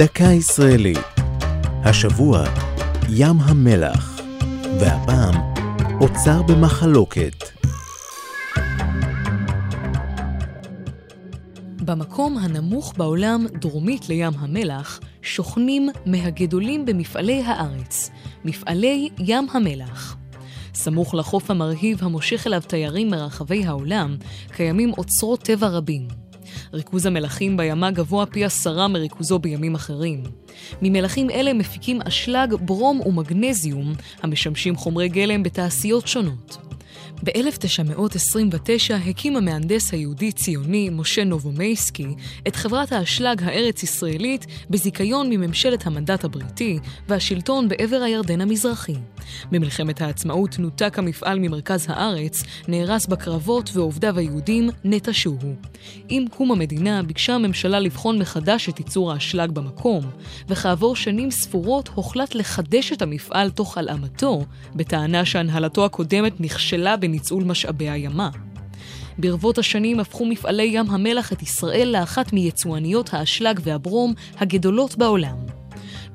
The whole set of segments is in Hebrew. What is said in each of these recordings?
דקה ישראלית. השבוע, ים המלח. והפעם, אוצר במחלוקת. במקום הנמוך בעולם, דרומית לים המלח, שוכנים מהגדולים במפעלי הארץ, מפעלי ים המלח. סמוך לחוף המרהיב המושך אליו תיירים מרחבי העולם, קיימים אוצרות טבע רבים. ריכוז המלחים בימה גבוה פי עשרה מריכוזו בימים אחרים. ממלחים אלה מפיקים אשלג, ברום ומגנזיום, המשמשים חומרי גלם בתעשיות שונות. ב-1929 הקים המהנדס היהודי-ציוני משה נובומייסקי את חברת האשלג הארץ-ישראלית בזיכיון מממשלת המנדט הבריטי והשלטון בעבר הירדן המזרחי. במלחמת העצמאות נותק המפעל ממרכז הארץ, נהרס בקרבות ועובדיו היהודים נטשוהו. עם קום המדינה ביקשה הממשלה לבחון מחדש את ייצור האשלג במקום, וכעבור שנים ספורות הוחלט לחדש את המפעל תוך הלאמתו, בטענה שהנהלתו הקודמת נכשלה בניצול משאבי הימה. ברבות השנים הפכו מפעלי ים המלח את ישראל לאחת מיצואניות האשלג והברום הגדולות בעולם.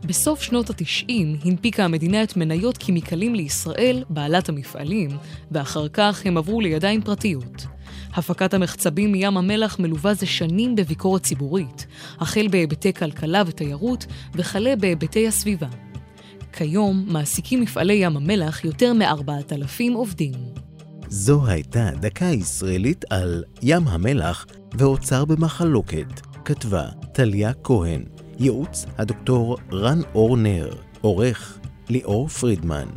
בסוף שנות ה-90 הנפיקה המדינה את מניות כימיקלים לישראל, בעלת המפעלים, ואחר כך הם עברו לידיים פרטיות. הפקת המחצבים מים המלח מלווה זה שנים בביקורת ציבורית, החל בהיבטי כלכלה ותיירות וכלה בהיבטי הסביבה. כיום מעסיקים מפעלי ים המלח יותר מ-4,000 עובדים. זו הייתה דקה ישראלית על ים המלח ואוצר במחלוקת, כתבה טליה כהן. ייעוץ הדוקטור רן אור נר, עורך ליאור פרידמן.